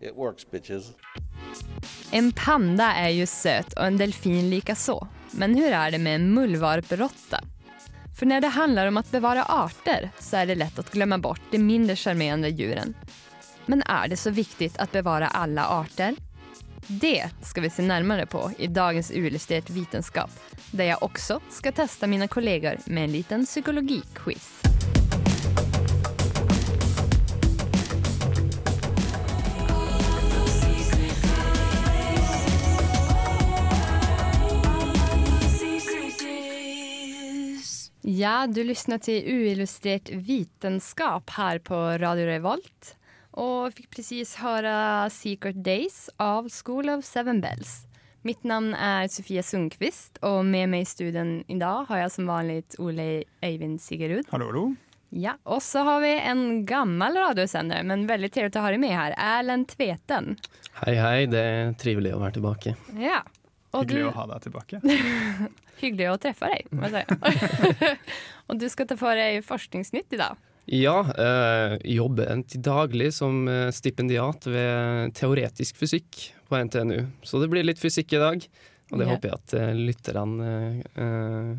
It works, bitches. En panda är ju söt och en delfin lika så. Men hur är det med en mullvarpråtta? För när det handlar om att bevara arter så är det lätt att glömma bort de mindre charmerande djuren. Men är det så viktigt att bevara alla arter? Det ska vi se närmare på i dagens Uillustrerat vetenskap där jag också ska testa mina kollegor med en liten psykologiquiz. Ja, du lyssnar till Uillustrerat vetenskap här på Radio Revolt och fick precis höra Secret Days av School of Seven Bells. Mitt namn är Sofia Sundqvist och med mig i studion idag har jag som vanligt Ole Eivind Sigerud. Hallo, hallo. Ja, och så har vi en gammal radiosändare, men väldigt trevligt att ha dig med här, Erlend Tveten. Hei, hei. Det er trivelig å være tilbake. Ja. Och Hyggelig du, å ha deg tilbake. Hyggelig å treffe deg, må jeg si. og du skal ta for deg forskningsnytt i dag. Ja, eh, jobber til daglig som eh, stipendiat ved teoretisk fysikk på NTNU. Så det blir litt fysikk i dag, og det Ja. håper jeg at eh, lytterne eh,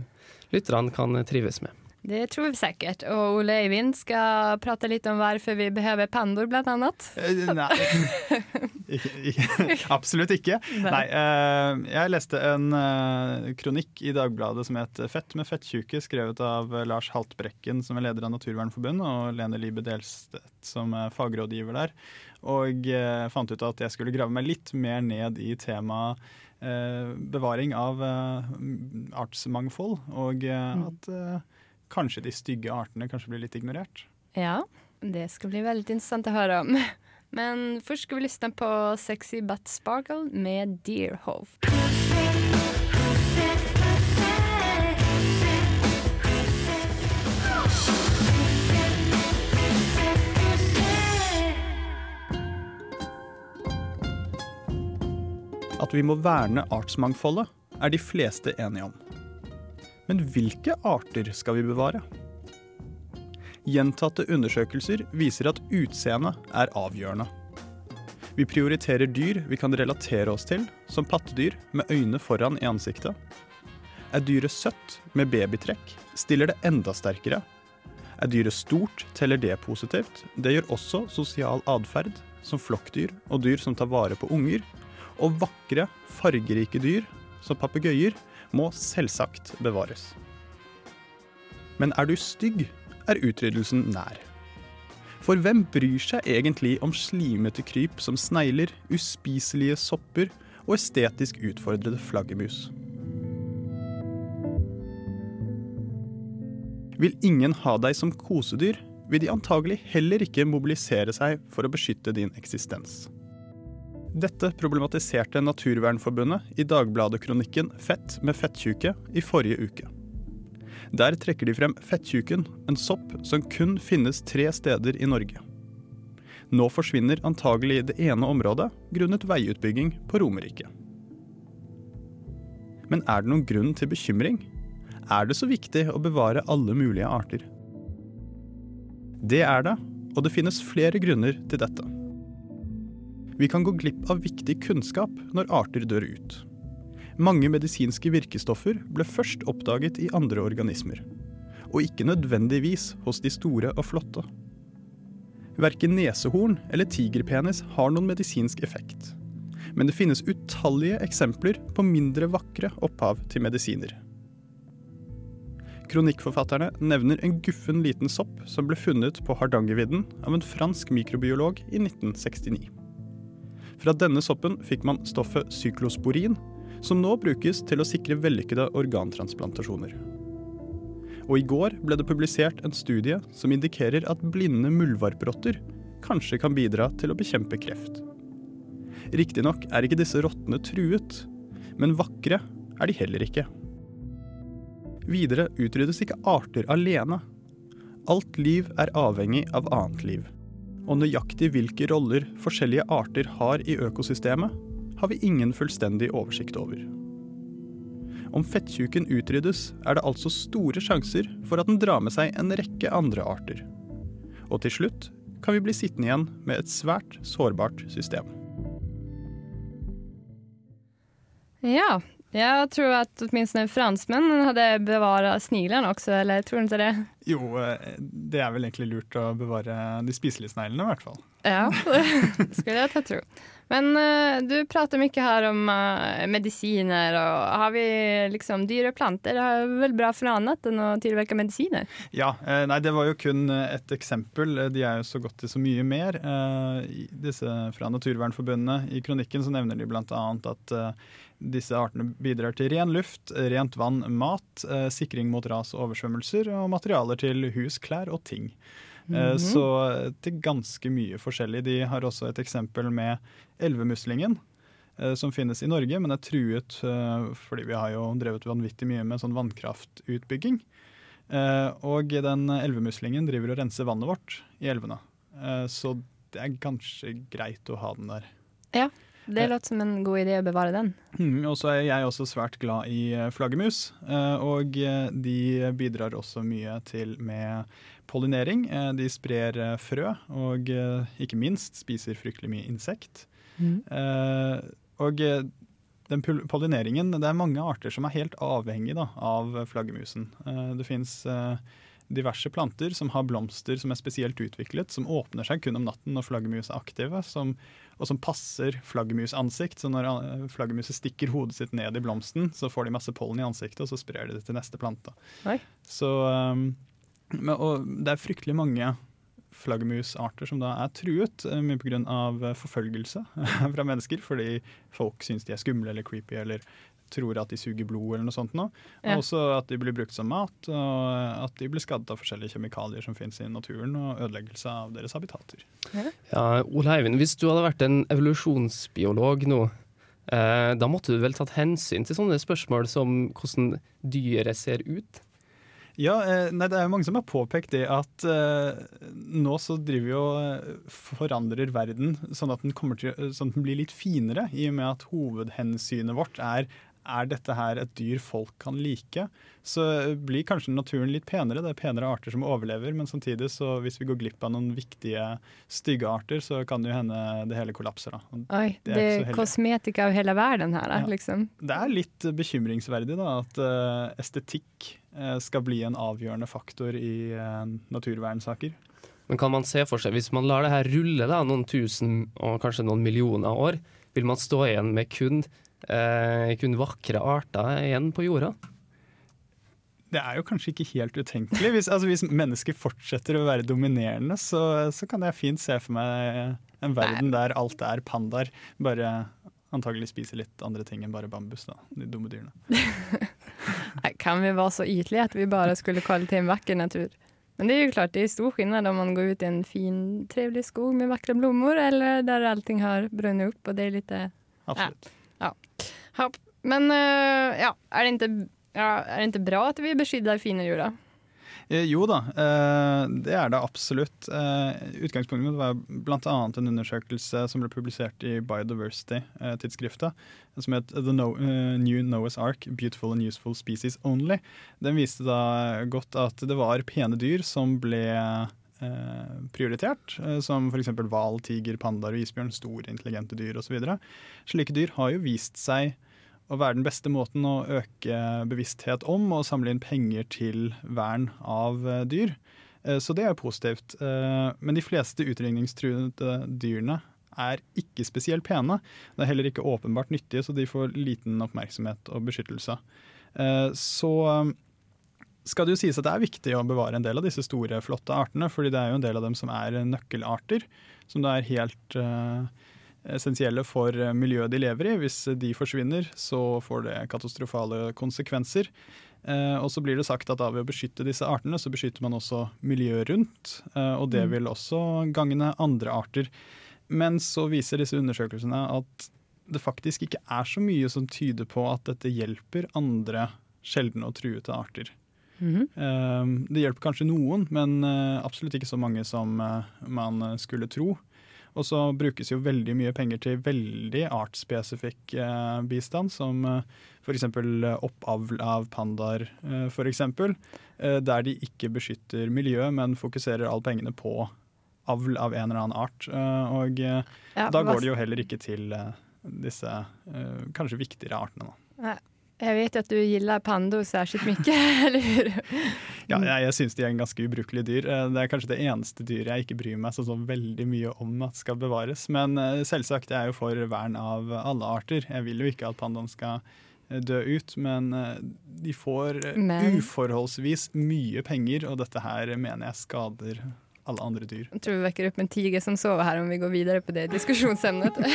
lytterne kan trives med. Det tror vi sikkert. Og Ole Eivind skal prate litt om hvorfor vi behøver pandor blant annat. Eh, Nei. Ikke, ikke. Absolutt ikke. Nei, eh, jeg leste en eh, kronikk i Dagbladet som het 'Fett med fettkjuke', skrevet av Lars Haltbrekken, som er leder av Naturvernforbundet, og Lene Libe Delstedt, som er fagrådgiver der. Og fant ut at jeg skulle grave meg litt mer ned i temaet bevaring av artsmangfold, og eh, at kanskje de stygge artene kanskje blir litt ignorert. Ja, det skal bli veldig interessant å høre om. Men først skal vi lyssna på Sexy But Sparkle med Deerhove. At vi må verne artsmangfoldet, er de fleste enige om. Men hvilke arter skal vi bevare? Gjentatte undersøkelser viser at utseendet er avgjørende. Vi prioriterer dyr vi kan relatere oss til, som pattedyr med øyne foran i ansiktet. Er dyret søtt med babytrekk, stiller det enda sterkere. Er dyret stort, teller det positivt. Det gjør også sosial atferd, som flokkdyr og dyr som tar vare på unger. Og vakre, fargerike dyr, som papegøyer, må selvsagt bevares. Men er du stygg, er utryddelsen nær. For hvem bryr seg egentlig om slimete kryp som snegler, uspiselige sopper og estetisk utfordrede flaggermus? Vil ingen ha deg som kosedyr, vil de antagelig heller ikke mobilisere seg for å beskytte din eksistens. Dette problematiserte Naturvernforbundet i Dagbladet-kronikken 'Fett med fettkjuke' i forrige uke. Der trekker de frem fettkjuken, en sopp som kun finnes tre steder i Norge. Nå forsvinner antagelig det ene området grunnet veiutbygging på Romerike. Men er det noen grunn til bekymring? Er det så viktig å bevare alle mulige arter? Det er det, og det finnes flere grunner til dette. Vi kan gå glipp av viktig kunnskap når arter dør ut. Mange medisinske virkestoffer ble først oppdaget i andre organismer, og ikke nødvendigvis hos de store og flotte. Verken nesehorn eller tigerpenis har noen medisinsk effekt. Men det finnes utallige eksempler på mindre vakre opphav til medisiner. Kronikkforfatterne nevner en guffen liten sopp som ble funnet på Hardangervidda av en fransk mikrobiolog i 1969. Fra denne soppen fikk man stoffet syklosporin, som nå brukes til å sikre vellykkede organtransplantasjoner. Og i går ble det publisert en studie som indikerer at blinde muldvarprotter kanskje kan bidra til å bekjempe kreft. Riktignok er ikke disse rottene truet, men vakre er de heller ikke. Videre utryddes ikke arter alene. Alt liv er avhengig av annet liv. Og nøyaktig hvilke roller forskjellige arter har i økosystemet, har vi ingen fullstendig oversikt over. Om fettkjuken utryddes, er det altså store sjanser for at den drar med seg en rekke andre arter. Og til slutt kan vi bli sittende igjen med et svært sårbart system. Ja, jag tror att åtminstone fransmännen hade bevarat sniglarna också, eller tror du inte det? Jo, eh, det er vel egentlig lurt å bevare de spiselige sneglene, i hvert fall. Ja, det skulle ta tro. Men uh, du prater mye her om uh, medisiner, og har vi liksom dyre planter? Det er vel bra for noe annet enn å tilvirke medisiner? Ja, eh, nei, det var jo kun eh, et eksempel. De er jo så godt til så mye mer. Eh, Disse fra Naturvernforbundet, i kronikken så nevner de bl.a. at eh, disse artene bidrar til ren luft, rent vann, mat, sikring mot ras og oversvømmelser og materialer til hus, klær og ting. Eh, Mhm. Så til ganske mye forskjellig. De har også et eksempel med elvemuslingen. eh, Som finnes i Norge, men er truet eh, fordi vi har jo drevet vanvittig mye med sånn vannkraftutbygging. Eh, Og den elvemuslingen driver og renser vannet vårt i elvene. Eh, Så det er kanskje greit å ha den der. Ja, det låter som en god idé å bevare den. Mm, og så er jeg også svært glad i eh, flaggermus. eh, Og eh, de bidrar også mye til med pollinering. Eh, De sprer eh, frø, og eh, ikke minst spiser fryktelig mye insekt. Mm. Og den pollineringen Det er mange arter som er helt avhengig da, av flaggermusen. Det fins diverse planter som har blomster som er spesielt utviklet, som åpner seg kun om natten når flaggermus er aktive, som, og som passer flaggermusansikt. Så når flaggermuset stikker hodet sitt ned i blomsten, så får de masse pollen i ansiktet, og så sprer de det til neste plante. Oi. Så, um, men, og det er fryktelig mange flaggermusarter som da er truet, eh, mye pga. forfølgelse fra mennesker, fordi folk syns de er skumle eller creepy eller tror at de suger blod eller noe sånt. Nå. Ja. Og også at de blir brukt som mat, og at de blir skadet av forskjellige kjemikalier som finnes i naturen, og ødeleggelse av deres habitater. Ja, Ole Eivind, hvis du hadde vært en evolusjonsbiolog nå, eh, da måtte du vel tatt hensyn til sånne spørsmål som hvordan dyret ser ut? Ja, eh, nei, det er jo mange som har påpekt det at eh, nå så driver vi og eh, forandrer verden sånn at, til, sånn at den blir litt finere, i og med at hovedhensynet vårt er er dette her et dyr folk kan like, så blir kanskje naturen litt penere. Det er penere arter som overlever, men samtidig så hvis vi går glipp av noen viktige stygge arter, så kan det jo hende det hele kollapser. da. Oi, det det det er kosmetika av hele verden her, da, Ja. Liksom. Det er litt bekymringsverdig da, at uh, estetikk uh, skal bli en avgjørende faktor i uh, naturvernsaker. Men kan man se for seg, hvis man lar det her rulle da, noen tusen og kanskje noen millioner år, vil man stå igjen med kun, eh, kun vakre arter igjen på jorda? Det er jo kanskje ikke helt utenkelig. Hvis, altså, hvis mennesker fortsetter å være dominerende, så, så kan jeg fint se for meg en verden der alt er pandaer. Bare antagelig spiser litt andre ting enn bare bambus, da, de dumme dyrene. Nei, Kan vi være så ytelige at vi bare skulle kalle til en vakker natur? Men det er jo klart, det er stor skillnad om man går ut i en fin, trevlig skog med vakre blommor eller der allting har brent opp og det er litt Absolutt. Ja. Ja. Men eh, ja, er det, ikke, är det ikke bra at vi beskytter fine då? Eh, jo da, eh, det er det absolutt. Utgangspunktet var bl.a. en undersøkelse som ble publisert i Biodiversity-tidsskriftet, som het The New Noah's Ark Beautiful and Useful Species Only. Den viste da godt at det var pene dyr som ble prioritert, eh, som f.eks. hval, tiger, pandaer og isbjørn, store, intelligente dyr osv. Slike dyr har jo vist seg å være den beste måten å øke bevissthet om og samle inn penger til vern av eh, dyr. Eh, Så det er positivt. Eh, Men de fleste utrydningstruede dyrene er ikke spesielt pene. Det er heller ikke åpenbart nyttige, så de får liten oppmerksomhet og beskyttelse. Eh, Så eh, skal det jo sies at det er viktig å bevare en del av disse store, flotte artene, fordi det er jo en del av dem som er nøkkelarter, som det er helt uh, essensielle for miljøet de lever i. Hvis de forsvinner, så får det katastrofale konsekvenser. Eh, og så blir det sagt at av å beskytte disse artene, så beskytter man også miljøet rundt. Eh, og det Mm. vil også gagne andre arter. men så viser disse undersøkelsene at det faktisk ikke er så mye som tyder på at dette hjelper andre sjeldne og truete arter. Mhm. -hmm. Det hjelper kanskje noen, men eh, absolutt ikke så mange som eh, man eh, skulle tro. Og så brukes jo veldig mye penger til veldig artsspesifikk bistand, som f.eks. oppavl av pandaer, f.eks. Der de ikke beskytter miljøet, men fokuserer alle pengene på avl av en eller annen art. Og Ja, da går det jo heller ikke til disse kanskje viktigere artene. Da. Jag vet at du gillar pando särskilt mycket, eller hur? Ja, jeg, jeg syns de er en ganske ubrukelig dyr. Eh, Det er kanskje det eneste dyret jeg ikke bryr meg så, så veldig mye om at skal bevares. Men eh, selvsagt, jeg er jo for vern av alle arter. Jeg vil jo ikke at pandaen skal eh, dø ut, men de får Men- uforholdsvis mye penger, og dette her mener jeg skader alle andre dyr. Jeg tror vi vekker opp en tiger som sover her, om vi går videre på det diskusjonsemnet.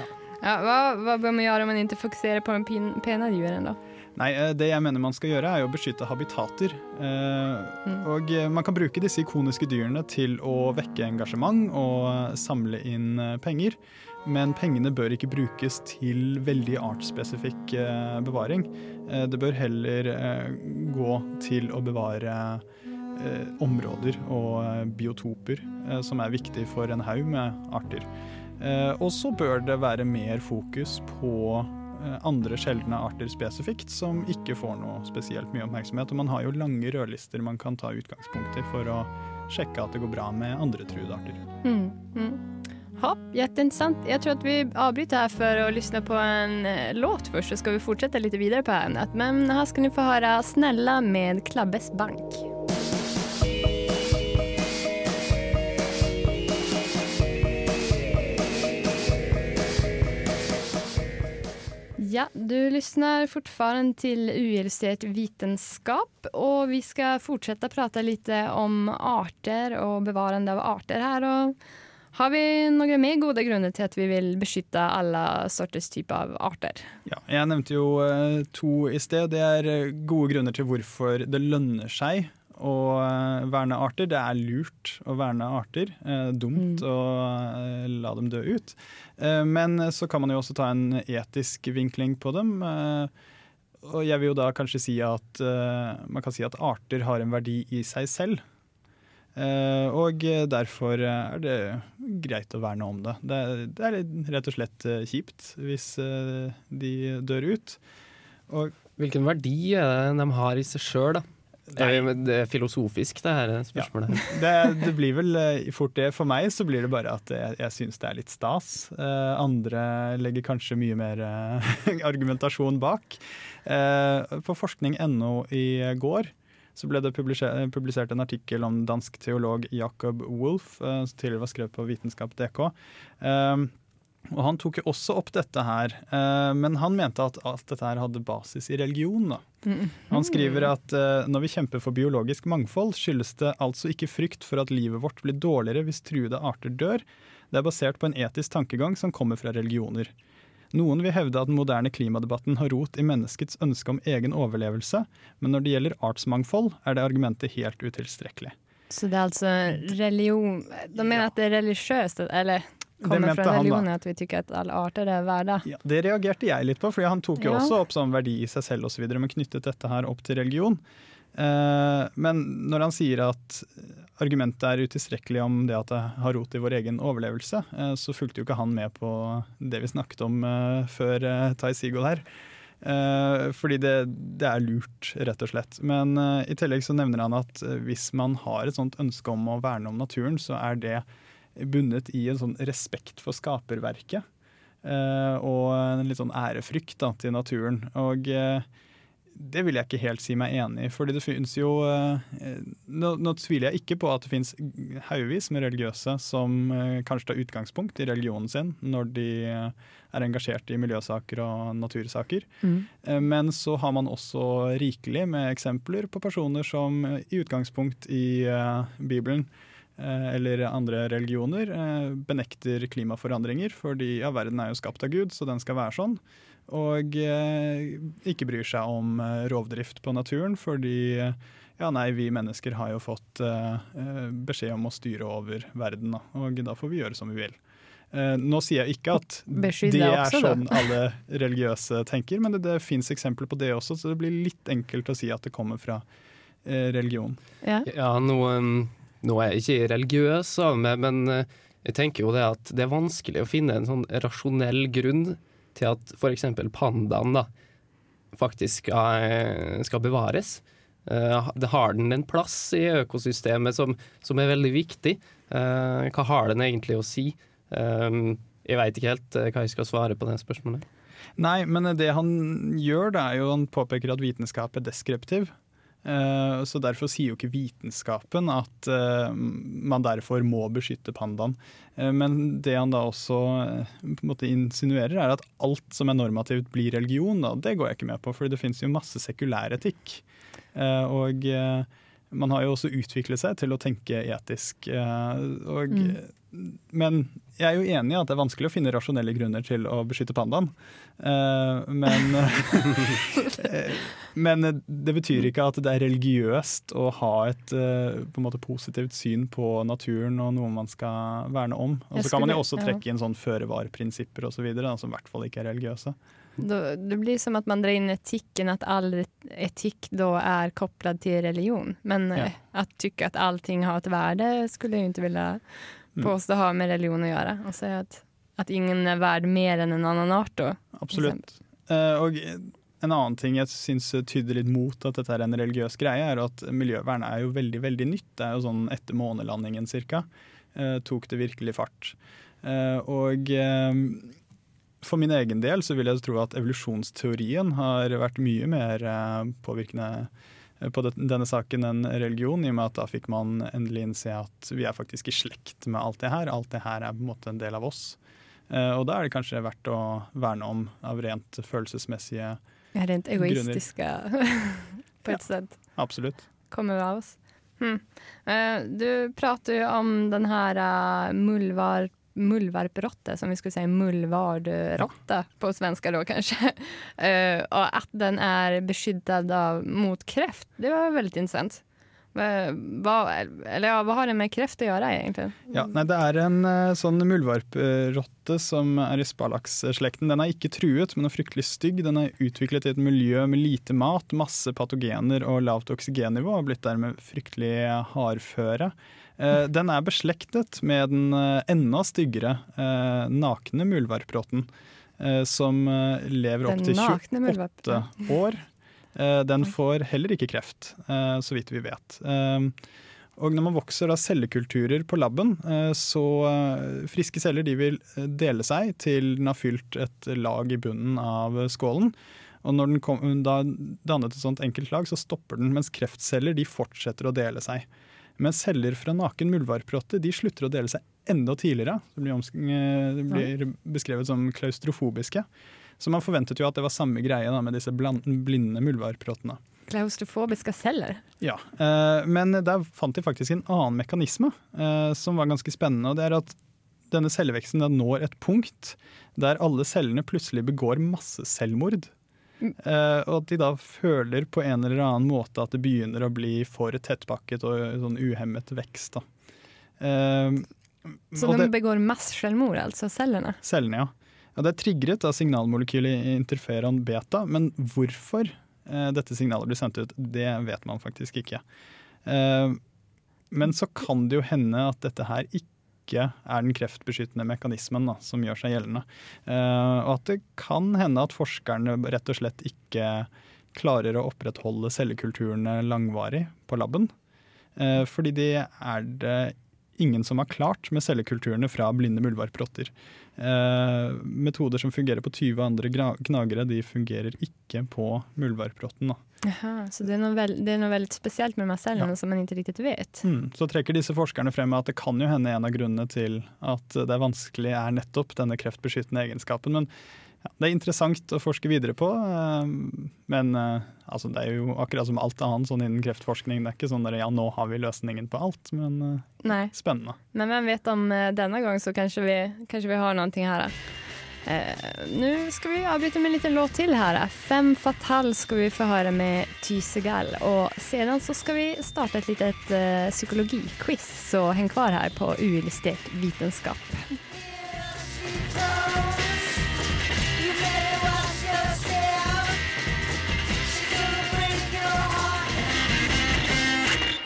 ja, vad, hva, bør man gjøre om man ikke fokuserer på de pena djuren då? Nei, eh, det jeg mener man skal gjøre er å beskytte habitater. Eh, Og eh, man kan bruke disse ikoniske dyrene til å vekke engasjement og samle inn penger. Men pengene bør ikke brukes til veldig artsspesifikk eh, bevaring. Eh, Det bør heller gå til å bevare områder og biotoper som er viktig for en haug med arter. Eh, Og så bør det være mer fokus på eh, andre sjeldne arter spesifikt, som ikke får noe spesielt mye oppmerksomhet. Og man har jo lange rødlister man kan ta utgangspunkt i for å sjekke at det går bra med andre truede arter. Mm. Mm. Ja, jätteintressant. Jag tror att vi avbryter här för att lyssna på en eh, låt först så ska vi fortsätta lite vidare på ämnet. Men här ska ni få höra Snälla med Klabbes bank. Ja, du lyssnar fortfarande till uillustrert vetenskap och vi ska fortsätta prata lite om arter och bevarande av arter här. Och har vi noen mer gode grunner til at vi vil beskytte alle sorters typer av arter? Ja, jeg nevnte jo eh, to i sted. Det er eh, gode grunner til hvorfor det lønner seg å eh, verne arter. Det er lurt å verne arter. Eh, dumt å eh, la dem dø ut. Eh, men så kan man jo også ta en etisk vinkling på dem. Eh, og jeg vil jo da kanskje si at eh, man kan si at arter har en verdi i seg selv. Eh, og derfor er det greit å verne om det. Det, det er rett og slett eh, kjipt hvis eh, de dør ut. Og Hvilken verdi er det de har i seg sjøl, da? Det, er filosofisk, det her spørsmålet. det, det blir vel eh, fort det. For meg så blir det bare at jeg, jeg syns det er litt stas. Uh, andre legger kanskje mye mer uh, argumentasjon bak. Uh, på forskning.no i går så ble det publisert, en artikkel om dansk teolog Jacob Wolff, som tidligere var skrevet på vitenskap.dk. Og Han tok jo også opp dette her, eh, men han mente at alt dette her hadde basis i religion. da. Han skriver at eh, når vi kjemper for biologisk mangfold, skyldes det altså ikke frykt for at livet vårt blir dårligere hvis truede arter dør. Det er basert på en etisk tankegang som kommer fra religioner. Noen vil hevde at den moderne klimadebatten har rot i menneskets ønske om egen overlevelse, men når det gjelder artsmangfold, er det argumentet helt utilstrekkelig. Så det er altså religion, de ja. at det er religiøst, eller kommer fra religionen at vi tykker at alle arter er verda. Ja, det reagerte jeg litt på, for han tok jo Ja. også opp sånn verdi i seg selv osv., men knyttet dette her opp til religion. Eh, men når han sier at argumentet er utilstrekkelig om det at det har rot i vår egen overlevelse, eh, så fulgte jo ikke han med på det vi snakket om eh, før eh, Tai Seagull her. Eh, fordi det, det er lurt, rett og slett. Men eh, i tillegg så nevner han at hvis man har et sånt ønske om å verne om naturen, så er det bundet i en sånn respekt for skaperverket. Eh, og en litt sånn ærefrykt da, til naturen. Og eh, det vil jeg ikke helt si meg enig i. fordi det finnes jo eh, nå, nå tviler jeg ikke på at det finnes haugevis med religiøse som kanskje tar utgangspunkt i religionen sin når de er engasjert i miljøsaker og natursaker. Eh, Men så har man også rikelig med eksempler på personer som i utgangspunkt i Bibelen eller andre religioner eh, benekter klimaforandringer, fordi ja, verden er jo skapt av Gud, så den skal være sånn. Og eh, ikke bryr seg om eh, rovdrift på naturen, fordi eh, ja, nei, vi mennesker har jo fått eh, eh, beskjed om å styre over verden, og da får vi gjøre som vi vil. Eh, nå sier jeg ikke at Beskydda det er også, sånn alle religiøse tenker, men det, det fins eksempler på det også, så det blir litt enkelt å si at det kommer fra eh, religion. Ja. Ja, um, nå er jeg ikke religiøs men eh, jeg tenker jo det at det er vanskelig å finne en sånn rasjonell grunn til at f.eks. pandaen da faktisk skal, eh, skal bevares. Eh, det har den en plass i økosystemet som, som er veldig viktig? Hva har den egentlig å si? Jeg veit ikke helt hva jeg skal svare på det spørsmålet. Nei, men det han gjør, det er jo han påpeker at vitenskap er deskriptiv. Eh, så derfor sier jo ikke vitenskapen at eh, man derfor må beskytte pandaen. Eh, men det han da også på en måte insinuerer, er at alt som er normativt blir religion. Da. Det går jeg ikke med på, for det finnes jo masse sekulær etikk. Og man har jo også utviklet seg til å tenke etisk. Og, mm. Men jeg er jo enig i at det er vanskelig å finne rasjonelle grunner til å beskytte pandaen. Eh, men, eh, men det betyr ikke at det er religiøst å ha et eh, måte positivt syn på naturen og noe man skal verne om. Og så kan man jo også trekke inn sånn føre-var-prinsipper osv. som i hvert fall ikke er religiøse. Då, det blir som at man drar inn etikken, at all etikk da er kopplad til religion. Men Ja. at att at allting har et värde skulle jeg jo ikke ville Mm. påstå ha med religion å gjøre. Och si at, at, ingen er verd mer enn en annen art da. Absolutt. Uh, og en annen ting jeg syns tyder litt mot at dette er en religiøs greie, er at miljøvern er jo veldig veldig nytt. Det er jo sånn etter månelandingen cirka. eh, tok det virkelig fart. Eh, og eh, for min egen del så vil jeg tro at evolusjonsteorien har vært mye mer eh, påvirkende eh, på denne saken enn religion, i og med at da fikk man endelig innse at vi er faktisk i slekt med alt det her. Alt det her er på en måte en del av oss. Eh, og da er det kanskje verdt å verne om av rent følelsesmessige Ja, rent egoistiske på på Ja. sted. Absolutt. kommer av oss. Eh, du prater jo om den här uh, mullvar, mullvarprotte, som vi skulle si muldvardrotte på svenska då kanske. Uh, och att den beskyddad av, mot kräft, det var väldigt intressant. Hva, eller ja, hva har det med kreft å gjøre, egentlig? Ja, nei, Det er en sånn muldvarprotte som er i spalaksslekten. Den er ikke truet, men er fryktelig stygg. Den er utviklet i et miljø med lite mat, masse patogener og lavt oksygennivå, og blitt dermed fryktelig hardføre. Eh, Den er beslektet med den eh, enda styggere eh, nakne muldvarprotten, eh, som lever opp opptil 28 år. Den får heller ikke kreft, så vidt vi vet. Og når man vokser av cellekulturer på laben, så friske celler de vil dele seg til den har fylt et lag i bunnen av skålen. Og når den kom, da dannet et sånt enkelt lag, så stopper den, mens kreftceller de fortsetter å dele seg. Men celler fra naken muldvarprotte de slutter å dele seg enda tidligere. Det blir, eh, det blir beskrevet som klaustrofobiske. Så man forventet jo at det var samme greie da, med disse blinde muldvarprottene. Klaustrofobiske celler? Ja, eh, men der fant de faktisk en annen mekanisme eh, som var ganske spennende. og det er at denne celleveksten den når et punkt der alle cellene plutselig begår masse Eh, og at de da føler på en eller annen måte at det begynner å bli for tettpakket og sånn uhemmet vekst. Da. Uh, Så de det- begår masse selvmord, altså Cellene, ja. ja. Det er trigget av signalmolekylet interferon beta, men hvorfor uh, dette signalet blir sendt ut, det vet man faktisk ikke. Eh, men så kan det jo hende at dette her ikke er den kreftbeskyttende mekanismen da, som gjør seg gjeldende. Eh, og at det kan hende at forskerne rett og slett ikke klarer å opprettholde cellekulturene langvarig på laben. Eh, fordi de er det ingen som har klart med cellekulturene fra blinde muldvarprotter. Eh, metoder som fungerer på 20 andre gnagere, de fungerer ikke på muldvarprotten. Så det er, noe veld, det er noe veldig spesielt med cellene Ja. som man ikke riktig vet? Mm. Så trekker disse forskerne frem at det kan jo hende en av grunnene til at det er vanskelig er nettopp denne kreftbeskyttende egenskapen. Men ja, det er interessant å forske videre på. eh, Men eh, altså, det er jo akkurat som alt annet sånn innen kreftforskning. Det er ikke sånn at ja, nå har vi løsningen på alt, men Nei. Spennende. Men hvem vet om denne gang, gång så kanskje vi, kanskje vi har noe her. Eh, Nå skal vi avbryte med en liten låt til her. Fem Fatal skal vi få høre med Tysegall Og siden så skal vi starte et lite eh, psykologiquiz så heng kvar her på uillustrert vitenskap.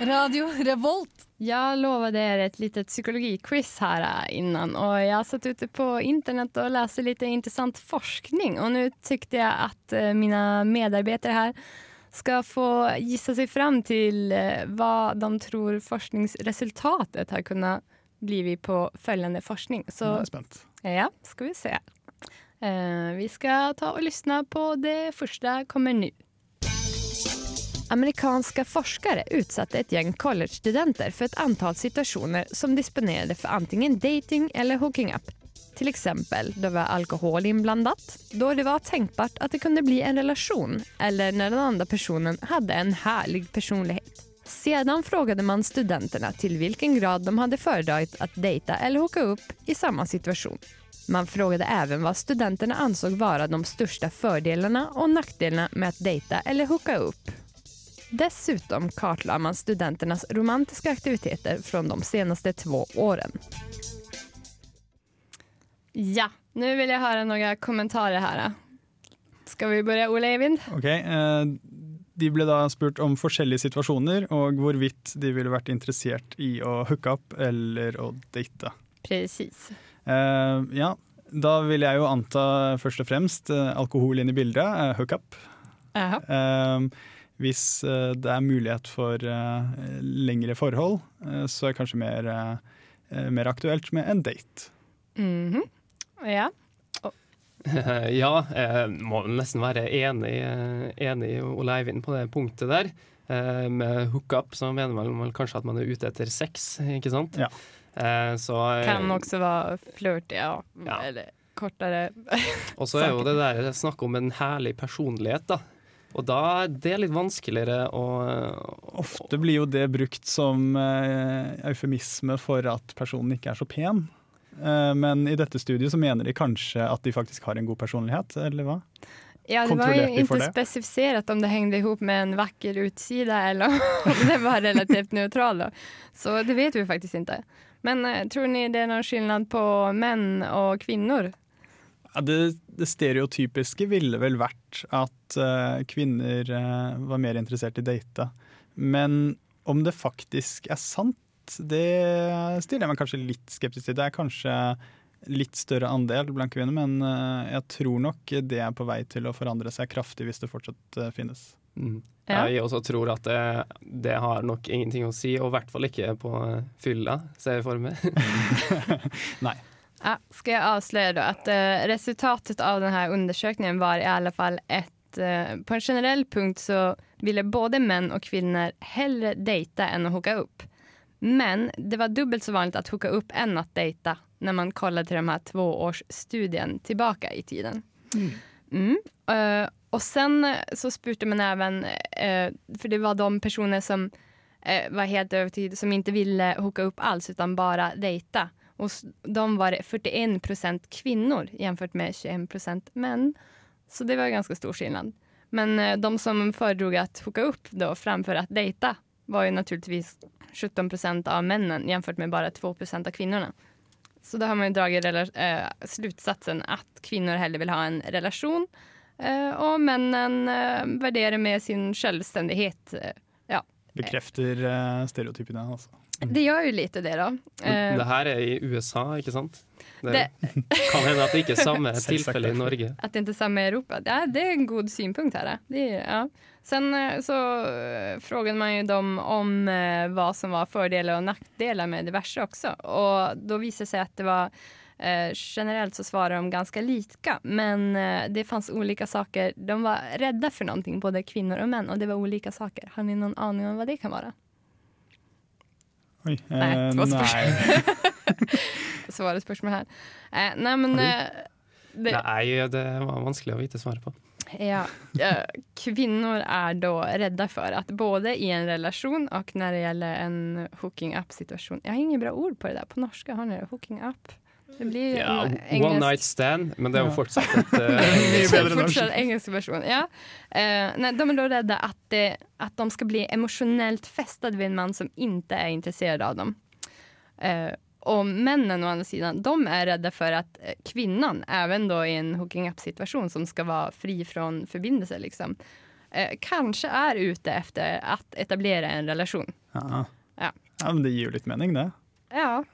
Radio Revolt. Jeg lover er et litet psykologi-quiz her innan jeg har satt ute på internett og lest litt interessant forskning Og nå tykte jeg at mine medarbeidere her skal få gisse seg fram til hva de tror forskningsresultatet har kunnet bli på følgende forskning. Så Jeg er spent. ja, skal vi se. Eh, vi skal ta og lyssna på det første kommer nu. Amerikanska forskare utsatte ett gäng college-studenter för ett antal situationer som disponerade för antingen dating eller hooking up. Till då det var alkohol inblandat, då det var tänkbart att det kunde bli en relation eller när den andra personen hade en härlig personlighet. Sedan frågade man studenterna till vilken grad de hade föredragit att dejta eller hooka upp i samma situation. Man frågade även vad studenterna ansåg vara de största fördelarna och nackdelarna med att dejta eller hooka upp. Dessutom kartlade man studenternas romantiska aktiviteter från de senaste två åren. Ja, nu vill jag höra några kommentarer här. Skal vi begynne, Ole Eivind? Ok, eh, De ble da spurt om forskjellige situasjoner og hvorvidt de ville vært interessert i å hooke opp eller å date. Precis. Eh, ja, da vil jeg jo anta først og fremst eh, alkohol inn i bildet, eh, hook up. Jaha. Eh, hvis eh, det er mulighet for eh, lengre forhold, eh, så er det kanskje mer, mer aktuelt med en date. Mhm. Ja. ja, jeg må nesten være enig, enig i Ole Eivind på det punktet der. Med hookup så mener man vel kanskje at man er ute etter sex, ikke sant? Ja. Eh, Så, Kan også være flört, ja. Ja. Eller kortere. Og så er jo det der snakk om en herlig personlighet, da. Og da det er litt vanskeligere å Ofte blir jo det brukt som eh, eufemisme for at personen ikke er så pen. Eh, men i dette studiet så mener de kanskje at de faktisk har en god personlighet, eller hva? Ja, det var jo ikke spesifisert det? om det hängde ihop med en vakker utside eller om det var relativt nøytralt. Då. Så det vet vi faktisk ikke. Men eh, tror ni det er noen skillnad på menn og kvinnor? Ja, det, det stereotypiske ville vel vært at uh, kvinner uh, var mer interessert i date. Men om det faktisk er sant, det stiller jeg meg kanskje litt skeptisk til. Det er kanskje litt større andel blant kvinner, men uh, jeg tror nok det er på vei til å forandre seg kraftig hvis det fortsatt finnes. Mm. Ja. Jeg også tror at det, det har nok ingenting å si, og i hvert fall ikke på fylla, ser jeg for meg. Ja, ska jag avslöja då att uh, resultatet av den här undersökningen var i alla fall ett uh, på en generell punkt så ville både män och kvinnor hellre dejta än att hooka upp. Men det var dubbelt så vanligt att hooka upp än att dejta när man kollade till de här tvåårsstudien tillbaka i tiden. Mm. Eh, och sen eh, så spurte man även, for det var de personer som var helt övertygade som inte ville hooka upp alls utan bara dejta. Och de var det 41 prosent kvinner jämfört med 21 prosent män. Så det var ganska stor skillnad. Men eh, de som föredrog att hooka upp då framför att dejta var ju naturligtvis 17 prosent av männen jämfört med bara 2 procent av kvinnorna. Så da har man ju dragit eh, slutsatsen att kvinnor hellre vil ha en relation eh, och männen eh, värderar med sin självständighet. Eh, ja, Bekrefter eh, stereotypene. Altså. Det gjør jo lite det da. Men Eh, det her er i USA, ikke sant? Det, det, kan hende at det ikke er samme tilfelle i. Norge. At det ikke er samme i Europa, ja, det er en god synpunkt her. Det ja. Sen eh, så eh, frågade man ju dem om hva som var fordeler og nackdelar med diverse også. Og da viser det seg at det var eh, generellt så svarer de ganske like, Men eh, det fanns olika saker. De var redde for noe, både kvinner og menn, og det var ulike saker. Har ni noen aning om hva det kan vara? Oi. Nei, eh, det var nei. Svåra spørsmål her. Eh, nei, men... Eh, det, Nei, det var vanskelig å vite svaret på. Ja, Kvinner er da redda for at både i en relasjon og når det gjelder en hooking up-situasjon Jeg har inget bra ord på det der på norsk. Har ni det? Hooking up? Det blir Ja, en One night stand, men det er jo Ja. fortsatt et norsk. Fortsatt engelsk versjon, Ja. Uh, nei, de er redde at, de, at de skal bli emosjonelt festet ved en mann som ikke er interessert av dem. Uh, og mennene å andra sidan, de er redde for at kvinnen, even då i en hooking up-situasjon som skal være fri fra forbindelse, liksom, eh, kanskje er ute efter å etablere en relasjon. Ja. Ja. ja, men det gir jo litt mening, det. Ja,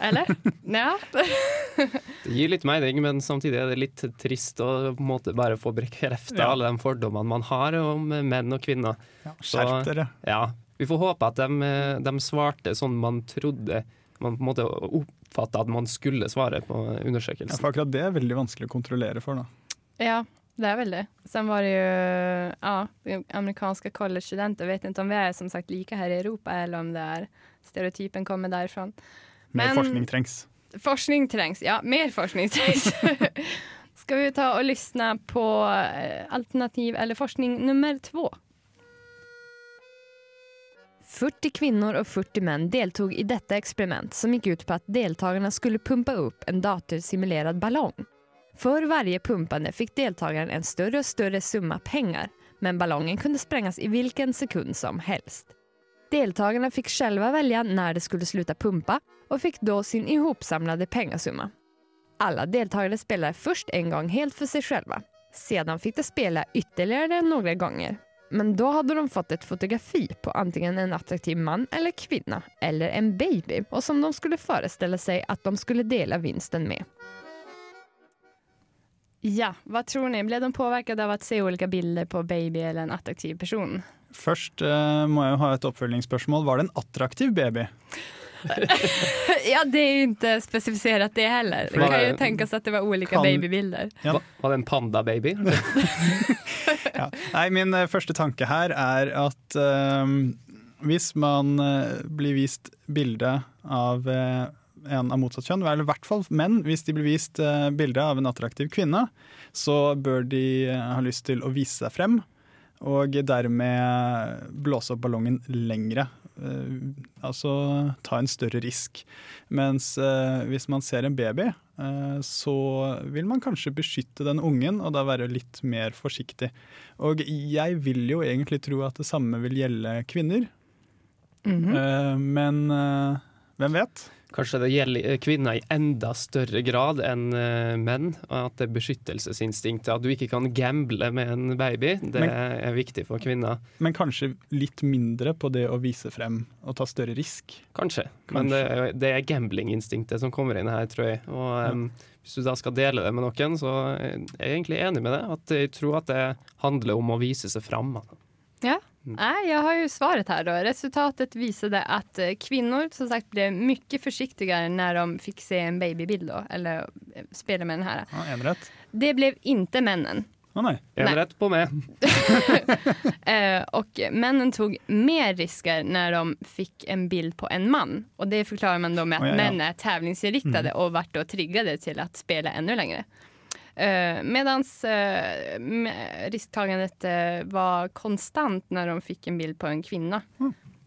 eller? ja. Det gir litt mening, men samtidig er det litt trist å på en måte bare få bekrefta Ja. alle de fordommene man har om menn og kvinner. Skjerp dere. Ja, Vi får håpe at de, de svarte sånn man trodde Man på en måte oppfatta at man skulle svare på Ja, undersøkelsen. for akkurat det er veldig vanskelig å kontrollere for. da. Ja, det er veldig. Sen var det jo ja, amerikanske college-studenter. Vet ikke om vi er som sagt like her i Europa eller om det er stereotypen kommer därifrån. Mer Men- forskning trengs. Forskning trengs, ja, mer forskning trengs. Ska vi ta och lyssna på eh, alternativ eller forskning nummer två? 40 kvinner og 40 menn deltog i dette eksperiment som gikk ut på at deltakerne skulle pumpe opp en datorsimulerad ballong. For varje pumpende fikk deltakeren en større og større summa pengar men ballongen kunne sprenges i hvilken sekund som helst. Deltagarna fick själva välja när de skulle sluta pumpa och fick då sin ihopsamlade pengasumma. Alla deltagare spelade först en gång helt för sig själva. Sedan fick de spela ytterligare några gånger. Men då hade de fått ett fotografi på antingen en attraktiv man eller kvinna eller en baby och som de skulle föreställa sig att de skulle dela vinsten med. Ja, vad tror ni? Blev de påverkade av att se olika bilder på baby eller en attraktiv person? Først uh, må jeg jo ha et oppfølgingsspørsmål. Var det en attraktiv baby? ja, det er jo ikke spesifisert det heller. Det kan jo tenkes at det var ulike Kan- babybilder. Ja. Var, det en panda-baby? Ja. Nei, min eh, første tanke her er at uh, hvis man uh, blir vist bilde av uh, en av motsatt kjønn, eller i hvert fall menn, hvis de blir vist bilde av en attraktiv kvinne, så bør de ha lyst til å vise seg frem, og dermed blåse opp ballongen lengre. Uh, altså ta en større risk. Mens uh, hvis man ser en baby, uh, så vil man kanskje beskytte den ungen, og da være litt mer forsiktig. Og jeg vil jo egentlig tro at det samme vil gjelde kvinner, Mhm. Eh, men hvem vet? Kanskje det gjelder kvinner i enda større grad enn eh, menn. og At det er beskyttelsesinstinktet, at du ikke kan gamble med en baby, det Men- er viktig for kvinner. Men kanskje litt mindre på det å vise frem og ta større risk. Kanskje. Men det, er- det er gamblinginstinktet som kommer inn her, tror jeg. Og em, hvis du da skal dele det med noen, så er jeg egentlig enig med det. At jeg tror at det handler om å vise seg frem. altså. Ja. Nej, jag har ju svaret här då. Resultatet visade att kvinner kvinnor som sagt blev mycket försiktigare när de fick se en babybild då, eller spille spela med den här. Ja, Enerett? Det blev inte männen. Å nei. En Nej. på meg. Og och männen tog mer risker när de fick en bild på en man. Och det förklarar man då med att Oh, ja, ja. män är tävlingsinriktade och vart då triggade till att spela ännu längre. Uh, Medan risktagandet eh, var konstant når de fikk en bild på en kvinne.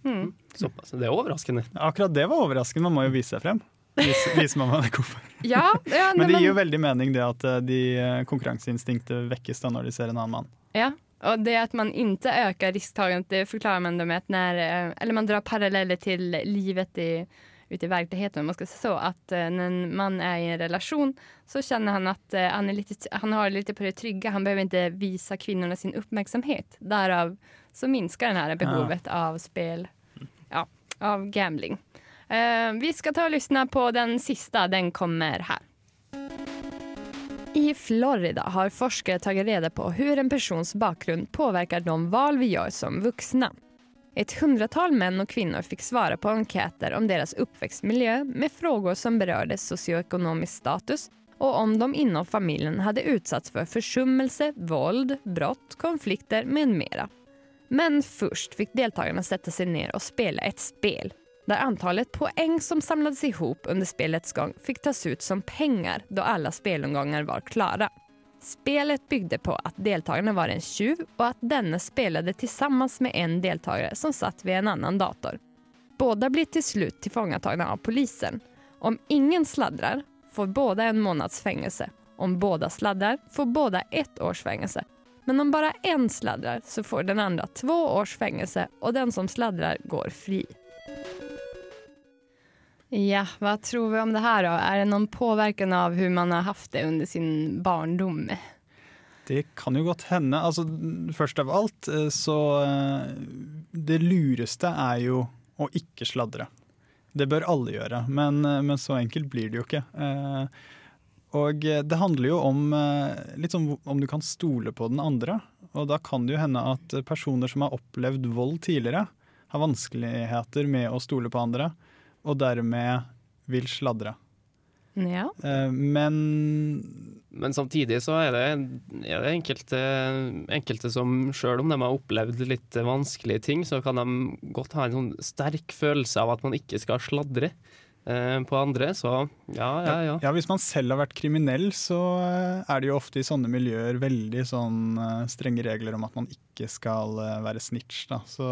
Mm. Såpass. Det er overraskende. Akkurat det var overraskende. Man må jo vise seg frem. Vise, vise man hva det er. Ja, ja, Men det gir jo veldig mening det at eh, de eh, konkurranseinstinktet vekkes da når de ser en annen mann. Ja, og det at man ikke øker risktagandet det forklarer man det med at när, eh, eller man drar paralleller til livet i, ute i verkligheten man skal så, att eh, när en man är i en relation så känner han att eh, han, är lite, han har det lite på det trygga, han behöver inte visa kvinnorna sin uppmärksamhet. Därav så minskar det här behovet av spel, ja, av gambling. Uh, vi ska ta och lyssna på den sista, den kommer här. I Florida har forskare tagit reda på hur en persons bakgrund påverkar de val vi gör som vuxna. Ett hundratal män och kvinnor fick svara på enkäter om deras uppväxtmiljö med frågor som berörde socioekonomisk status och om de inom familjen hade utsatts för försummelse, våld, brott, konflikter med mera. Men först fick deltagarna sätta sig ner och spela ett spel där antalet poäng som samlades ihop under spelets gång fick tas ut som pengar då alla spelomgångar var klara. Spelet byggde på att deltagarna var en tjuv och att denne spelade tillsammans med en deltagare som satt vid en annan dator. Båda blir till slut tillfångatagna av polisen. Om ingen sladdrar får båda en månads fängelse. Om båda sladdrar får båda ett års fängelse. Men om bara en sladdrar så får den andra två års fängelse och den som sladdrar går fri. Ja, hva tror vi om det her da? Er det noen påvirkning av hvordan man har hatt det under sin barndom? Det kan jo godt hende. Altså, først av alt eh, så eh, Det lureste er jo å ikke sladre. Det bør alle gjøre, men, eh, men så enkelt blir det jo ikke. Og det handler jo om litt om, om du kan stole på den andre. Og da kan det jo hende at personer som har opplevd vold tidligere, har vanskeligheter med å stole på andre, og dermed vil sladre. Ja. Eh, Men Men samtidig så er det, er det enkelte, enkelte som sjøl om de har opplevd litt vanskelige ting, så kan de godt ha en sånn sterk følelse av at man ikke skal sladre eh, på andre. Så ja, ja, ja. Ja, Hvis man selv har vært kriminell, så eh, er det jo ofte i sånne miljøer veldig sånn strenge regler om at man ikke skal være snitch. Da. Så,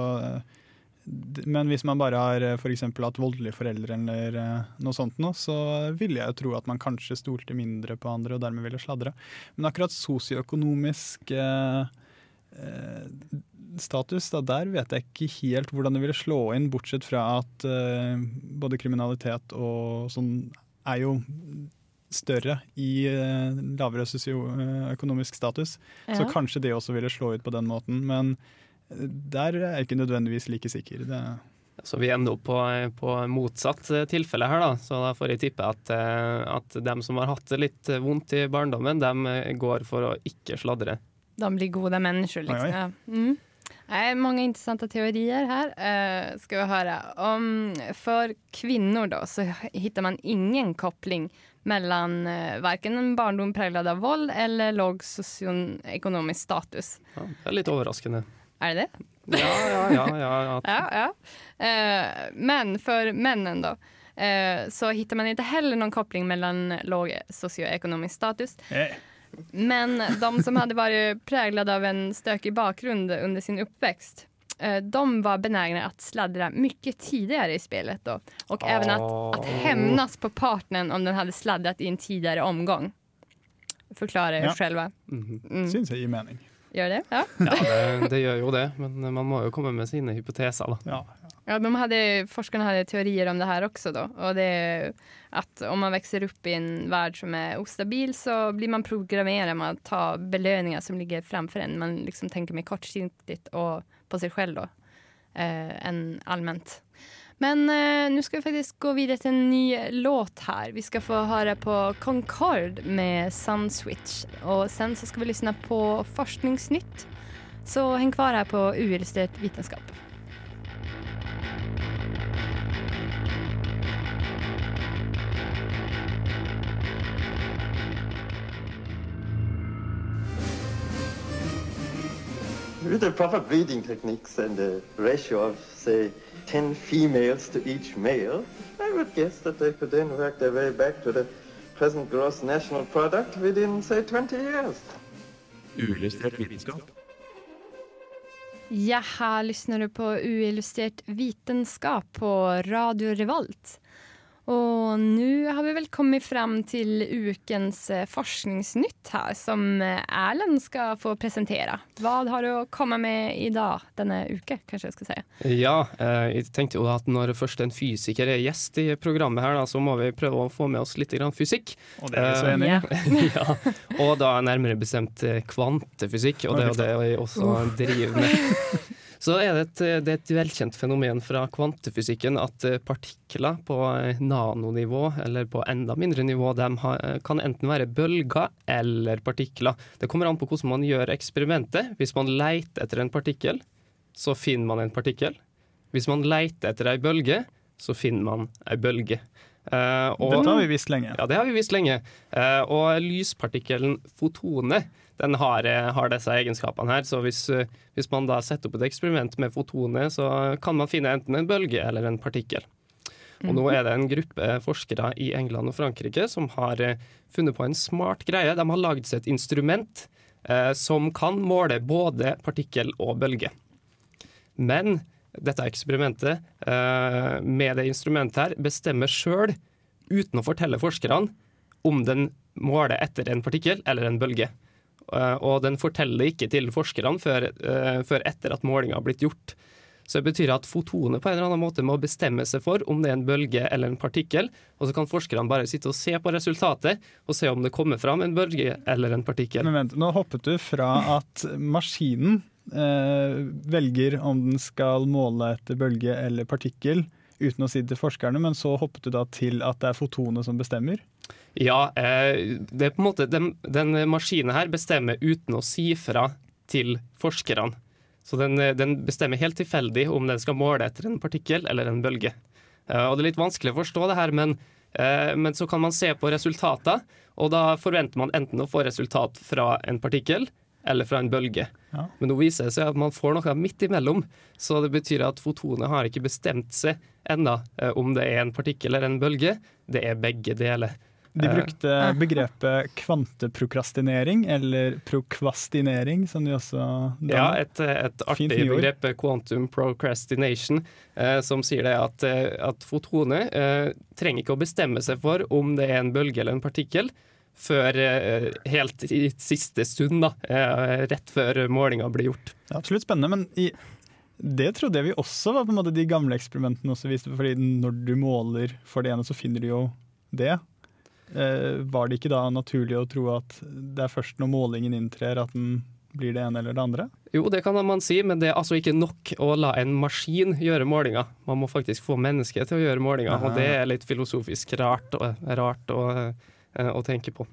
men hvis man bare har f.eks. for eksempel hatt voldelige foreldre eller eh, noe sånt, nå, så ville jeg jo tro at man kanskje stolte mindre på andre og dermed ville sladre. Men akkurat sosioøkonomisk eh, eh, status, da, der vet jeg ikke helt hvordan det ville slå inn, bortsett fra at eh, både kriminalitet og sånn er jo større i eh, lavere sosioøkonomisk status. Så kanskje det også ville slå ut på den måten. Men eh, der er jeg ikke nødvendigvis like sikker. Det, Så vi ender opp på, på motsatt eh, tilfelle her, da. Så da får jeg tippe at, eh, at dem som har hatt det litt vondt i barndommen, dem eh, går for å ikke sladre. De blir gode mennesker, Liksom. Mm. Nei, mange interessante teorier her. Uh, skal vi høre. Om, for kvinner, da, så finner man ingen koppling mellom uh, verken en barndom preget av vold eller låg sosioøkonomisk status. Ja, det er litt overraskende. Är det det? Ja, ja, ja. ja, Ja, ja. Eh, men för männen då, eh, så hittar man inte heller någon koppling mellan låg socioekonomisk status eh, Men de som hade varit präglade av en stökig bakgrund under sin uppväxt eh, de var benägna att sladdra mycket tidigare i spelet då. Och även att, att hämnas på partnern om den hade sladdrat i en tidigare omgång. Förklara er Ja. själva. Mhm. Mm. syns jeg gir mening. Gör det? Ja. ja det, det gjør jo det, men man må jo komme med sine hypoteser, da. Ja. Ja, de hadde, forskerne hadde teorier om det her også, da. Og det er at om man vokser opp i en verden som er ostabil så blir man programmert med å ta belønninger som ligger framfor en. Man liksom tenker mer kortsiktig og på seg selv da, eh, än allmänt. Men eh, nå skal vi faktisk gå videre til en ny låt her. Vi skal få høre på Concord med Sunswitch. Og sen så skal vi lyssna på Forskningsnytt. Så häng kvar här på Uillustrerat Vetenskap. With the proper breeding techniques and a ratio of, say, 10 females to each male, I would guess that they could then work their way back to the present gross national product within, say, 20 years. Uillustrert vitenskap. Ja, her lyssnar du på Uillustrert vitenskap på Radio Revolt. Och nå har vi vel kommet frem til ukens eh, forskningsnytt her, som eh, Erlend skal få presentere. Hva har du å komme med dag, denne uke, kanskje jeg skal si? Ja, eh, jeg tenkte jo at når først en fysiker er gjest i programmet her, da, så må vi prøve å få med oss litt fysikk. Og det er jeg så enig i. Ja. ja, og da nærmere bestemt kvantefysikk, og det er jo det vi også driver med. Så er det, et, det er et velkjent fenomen fra kvantefysikken at eh, partikler på eh, nanonivå, eller på enda mindre nivå, de kan enten være bølger eller partikler. Det kommer an på hvordan man gjør eksperimentet. Hvis man leter etter en partikkel, så finner man en partikkel. Hvis man leter etter ei bølge, så finner man ei bølge. Eh, og- Dette har vi visst lenge. ja, det har vi visst lenge. Eh, og lyspartikkelen fotonet den har, har disse egenskapene her. Så hvis, eh, hvis man da setter opp et eksperiment med fotonet, så kan man finne enten en bølge eller en partikkel. Og nå er det en gruppe forskere i England og Frankrike som har eh, funnet på en smart greie. De har lagd seg et instrument eh, som kan måle både partikkel og bølge. Men dette eksperimentet eh, med det instrumentet her bestemmer sjøl, uten å fortelle forskerne, om den måler etter en partikkel eller en bølge. Eh, og den forteller ikke til forskerne før, eh, før etter at målinga har blitt gjort. Så det betyr at fotonet på en eller annen måte må bestemme seg for om det er en bølge eller en partikkel, og så kan forskerne bare sitte og se på resultatet og se om det kommer fram en bølge eller en partikkel. Men vent, nå hoppet du fra at maskinen eh, velger om den skal måle etter bølge eller partikkel, uten å si det til forskerne, men så hoppet du da til at det er fotonet som bestemmer? Ja, eh, det er på en måte den, den maskinen her bestemmer uten å si fra til forskerne. Så den, eh, den, bestemmer helt tilfeldig om den skal måle etter en partikkel eller en bølge. Uh, og Det er litt vanskelig å forstå det her, men, men, så kan man se på resultater, og da forventer man enten å få resultat fra en partikkel eller fra en bølge. Ja. Men nå viser det seg at man får noe midt imellom, så det betyr at fotonet har ikke bestemt seg ennå om det er en partikkel eller en bølge. Det er begge deler. De brukte begrepet kvanteprokrastinering, eller prokvastinering, som de også danner. Ja, et, et artig begrep, quantum procrastination, eh, som sier det at, eh, at fotoner eh, trenger ikke å bestemme seg for om det er en bølge eller en partikkel, før eh, helt i siste stund, da, eh, rett før målinga blir gjort. Det er absolutt spennende, men i det trodde jeg vi også var på en måte de gamle eksperimentene også viste, fordi når du måler for det ene, så finner du jo det. Eh, var det ikke da naturlig å tro at det er først når målingen inntrer at den blir det ene eller det andre? Jo, det kan man si, men det er altså ikke nok å la en maskin gjøre målinger. Man må faktisk få mennesket til å gjøre målinger, og det er litt filosofisk rart, og, rart å, eh, å tenke på.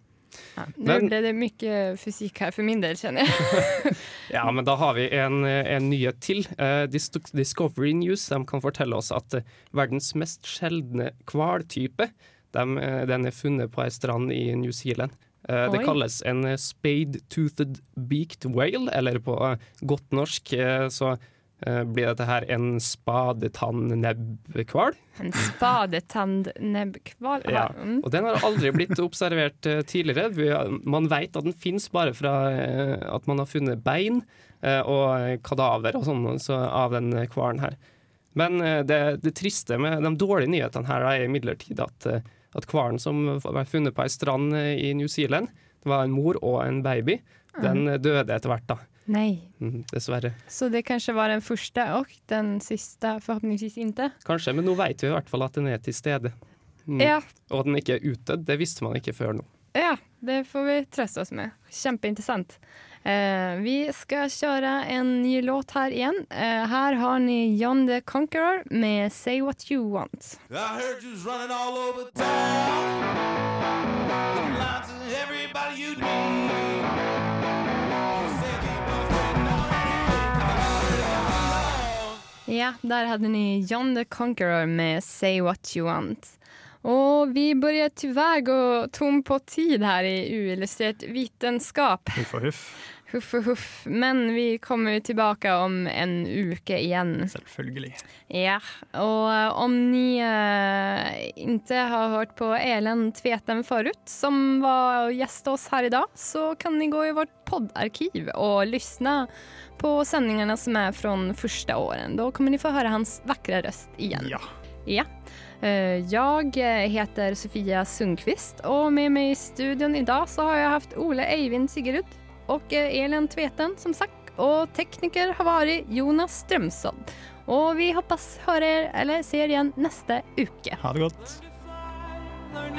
Ja, nå ble det mye fysikk her for min del, kjenner jeg. ja, men da har vi en, en nyhet til. Uh, Discovery News kan fortelle oss at verdens mest sjeldne hvaltype de, eh, den er funnet på ei strand i New Zealand. Uh, det kalles en spade-toothed beaked whale, eller på uh, godt norsk uh, så blir dette her en spadetannnebbhval. En spadetannnebbhval? ja. Mm. Og den har aldri blitt observert tidligere. Man vet at den finnes bare fra at man har funnet bein og kadaver og sånn så av den hvalen her. Men det, det, triste med de dårlige nyhetene her er imidlertid at at hvalen som var funnet på ei strand eh, i New Zealand, det var en mor og en baby, den mm. døde etter hvert, da. Nei. Mm, dessverre. Så det kanskje var den første og den siste, forhåpentligvis ikke? Kanskje, men nå vet vi i hvert fall at den er til stede. Mm. Ja. Og at den ikke er utdødd, det visste man ikke før nå. Ja, det får vi trøste oss med. Kjempeinteressant. Eh, vi skal kjøre en ny låt her igjen. Eh, her har ni John the Conqueror med 'Say What You Want'. Ja, der hadde ni John the Conqueror med 'Say What You Want'. Og vi börjar tyvärr gå tom på tid her i uillustrert vitenskap. Huff og huff. Huff og huff. Men vi kommer tilbake om en uke igjen. Selvfølgelig. Ja, og eh, om ni uh, ikke har hørt på Elen Tveten forut, som var gjest oss her i dag, så kan ni gå i vårt poddarkiv og lyssna på sendingene som er fra første åren. Da kommer ni få høre hans vakre røst igjen. Ja. Ja. Eh, jeg heter Sofia Sundqvist og med meg i studion i dag så har jeg hatt Ole Eivind Sigurd og eh, Elin Tveten som sagt. Og tekniker har vært Jonas Strømsodd. Og vi håper høre eller ser igjen neste uke. Ha det godt. Learn